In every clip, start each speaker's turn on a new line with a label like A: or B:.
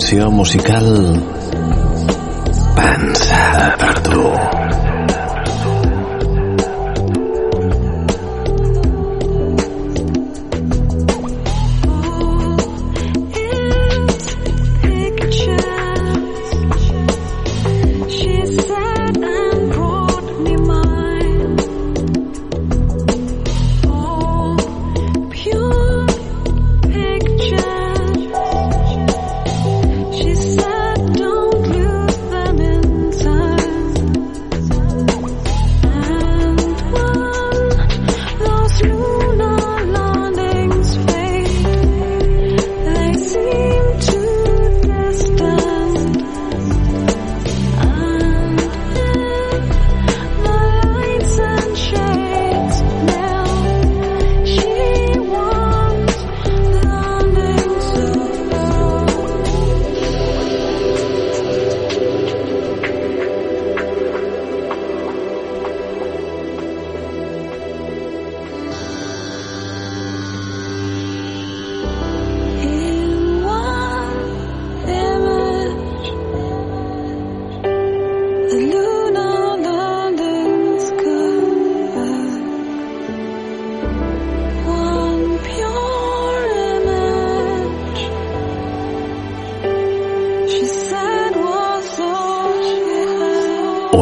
A: selección musical.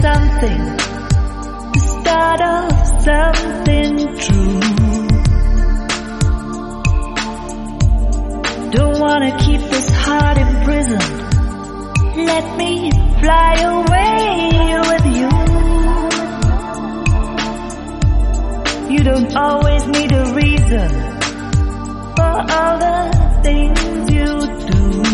B: Something, the start of something true. Don't wanna keep this heart imprisoned. Let me fly away with you. You don't always need a reason for all the things you do.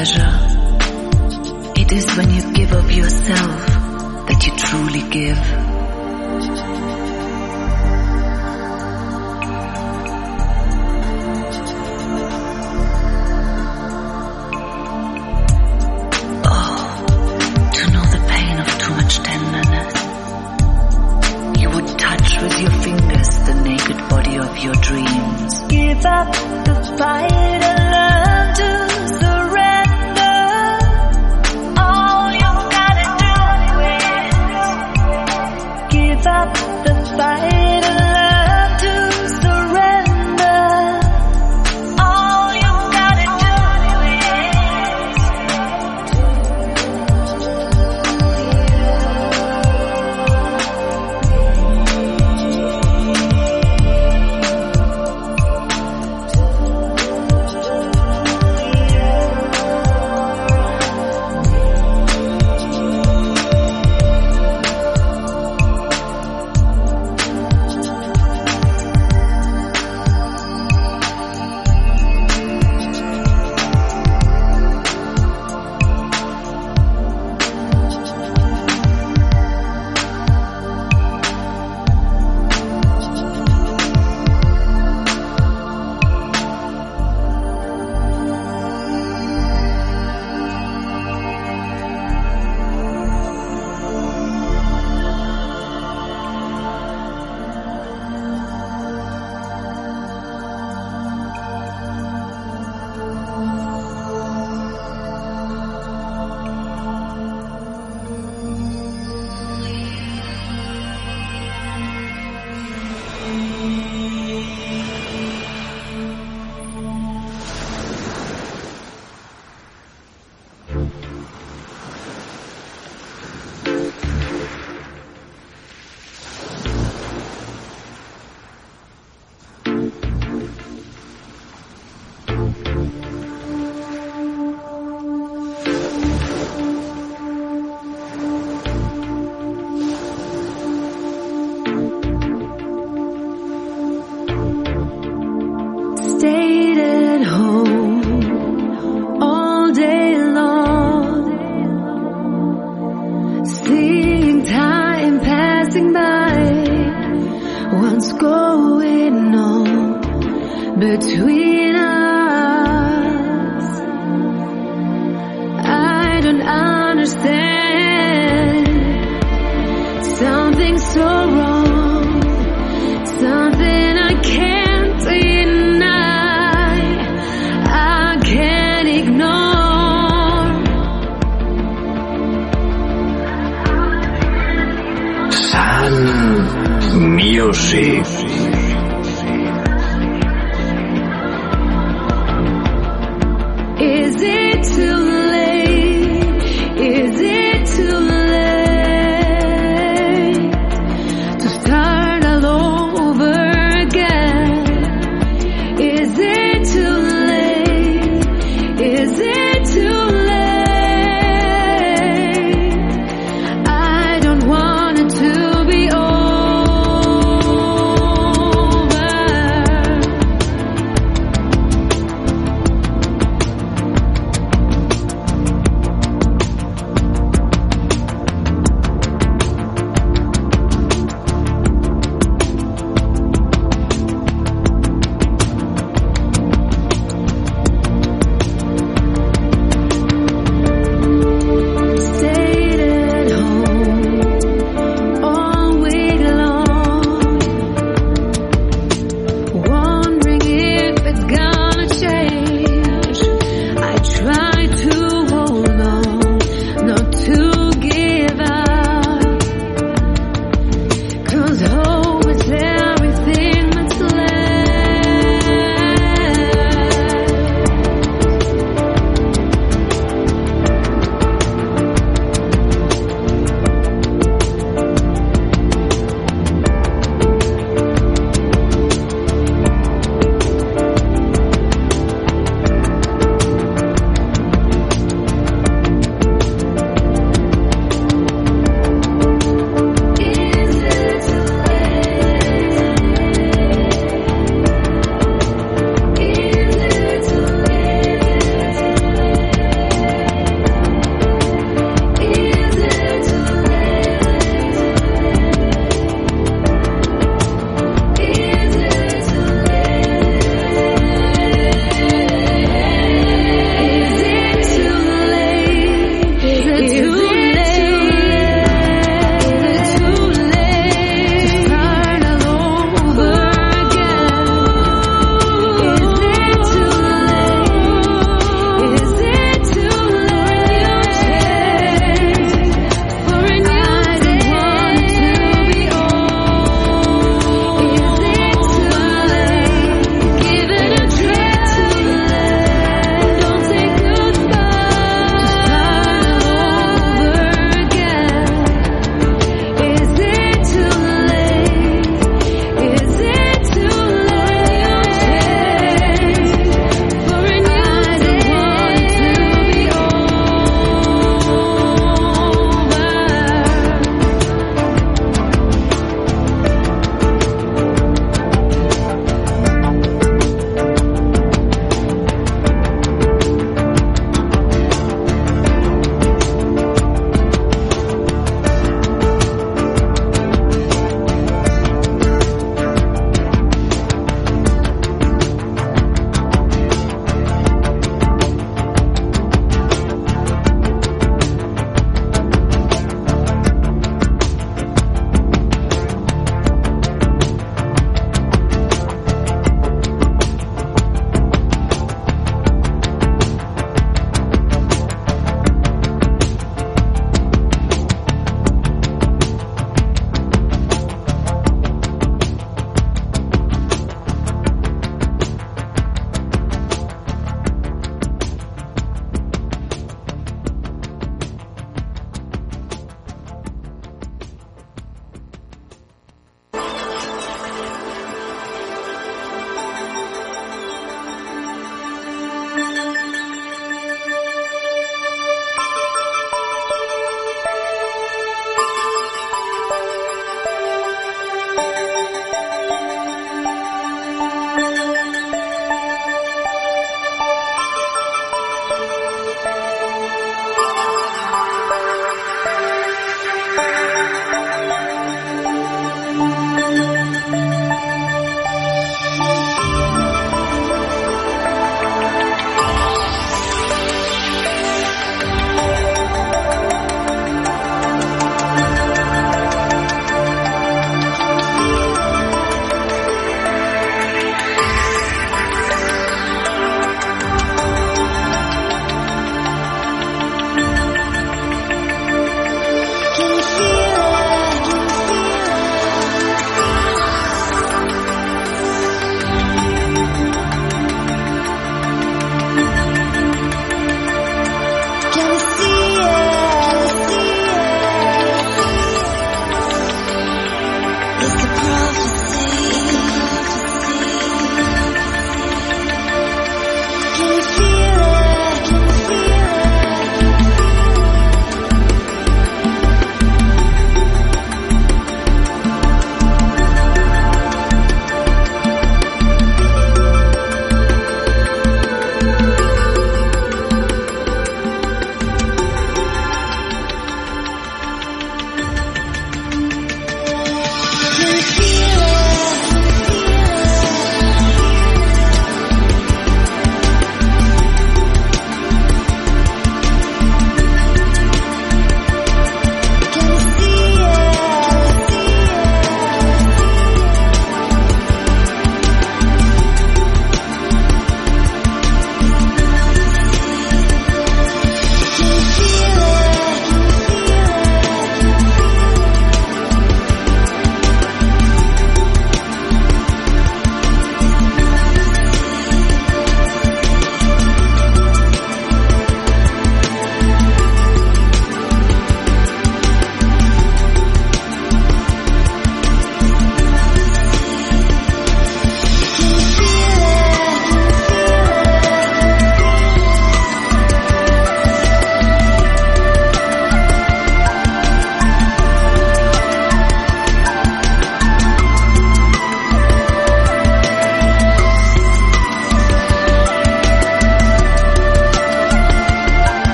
C: treasure. It is when you give of yourself that you truly give. Oh, to know the pain of too much tenderness. You would touch with your fingers the naked body of your dreams.
B: Give up the fight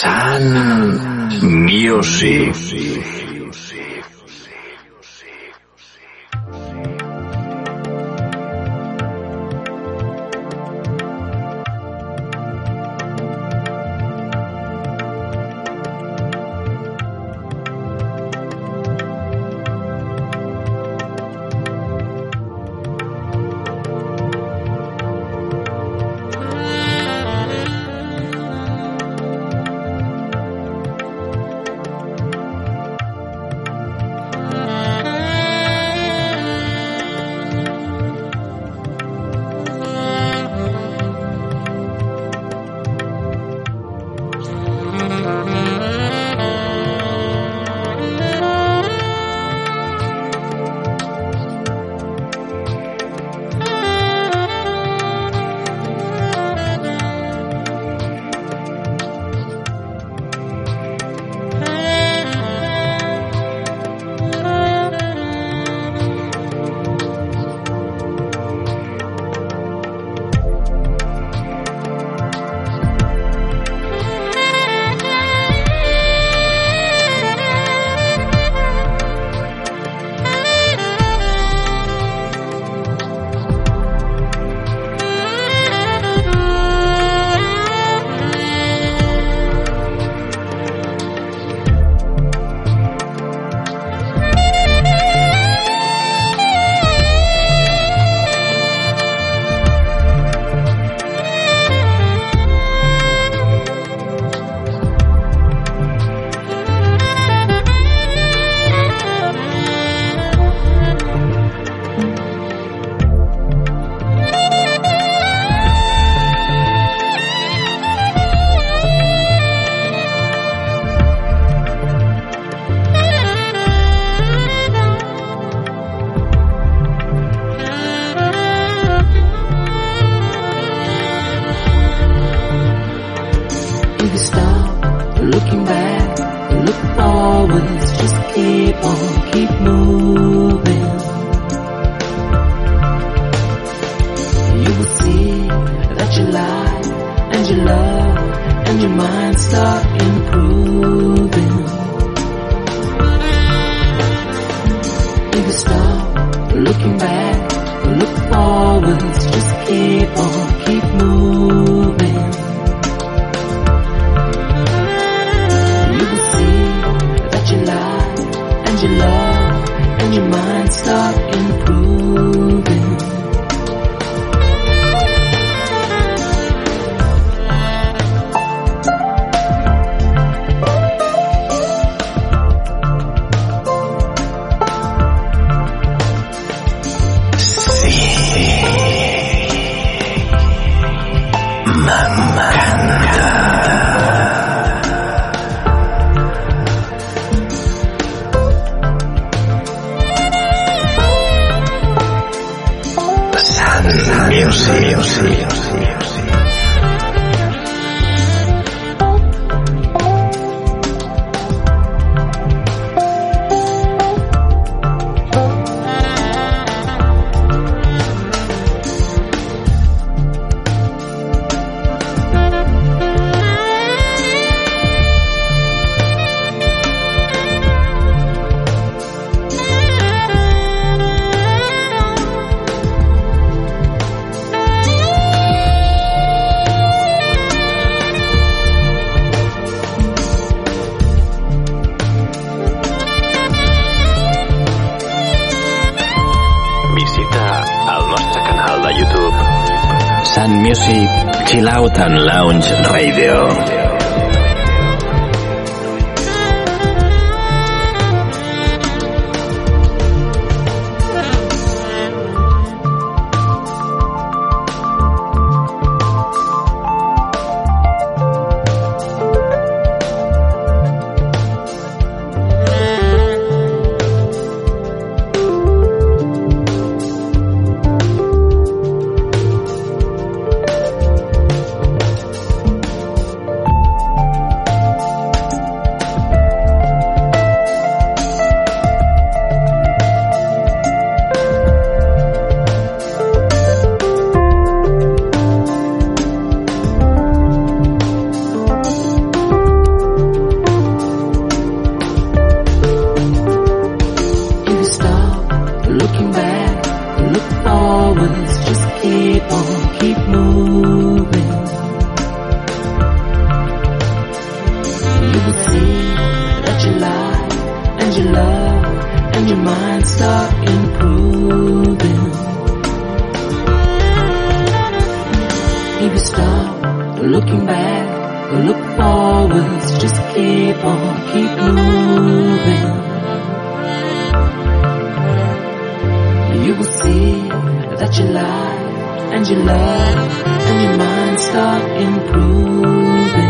A: Sun Music.
D: Chill Out and Lounge Radio.
A: will see that you life, and you love and your mind start improving.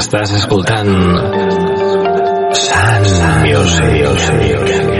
D: Estàs escoltant Sun Music.
E: Since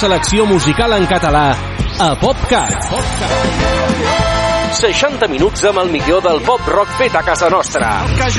F: selecció musical en català a PopCat. 60 minuts amb el millor del pop rock fet a casa nostra.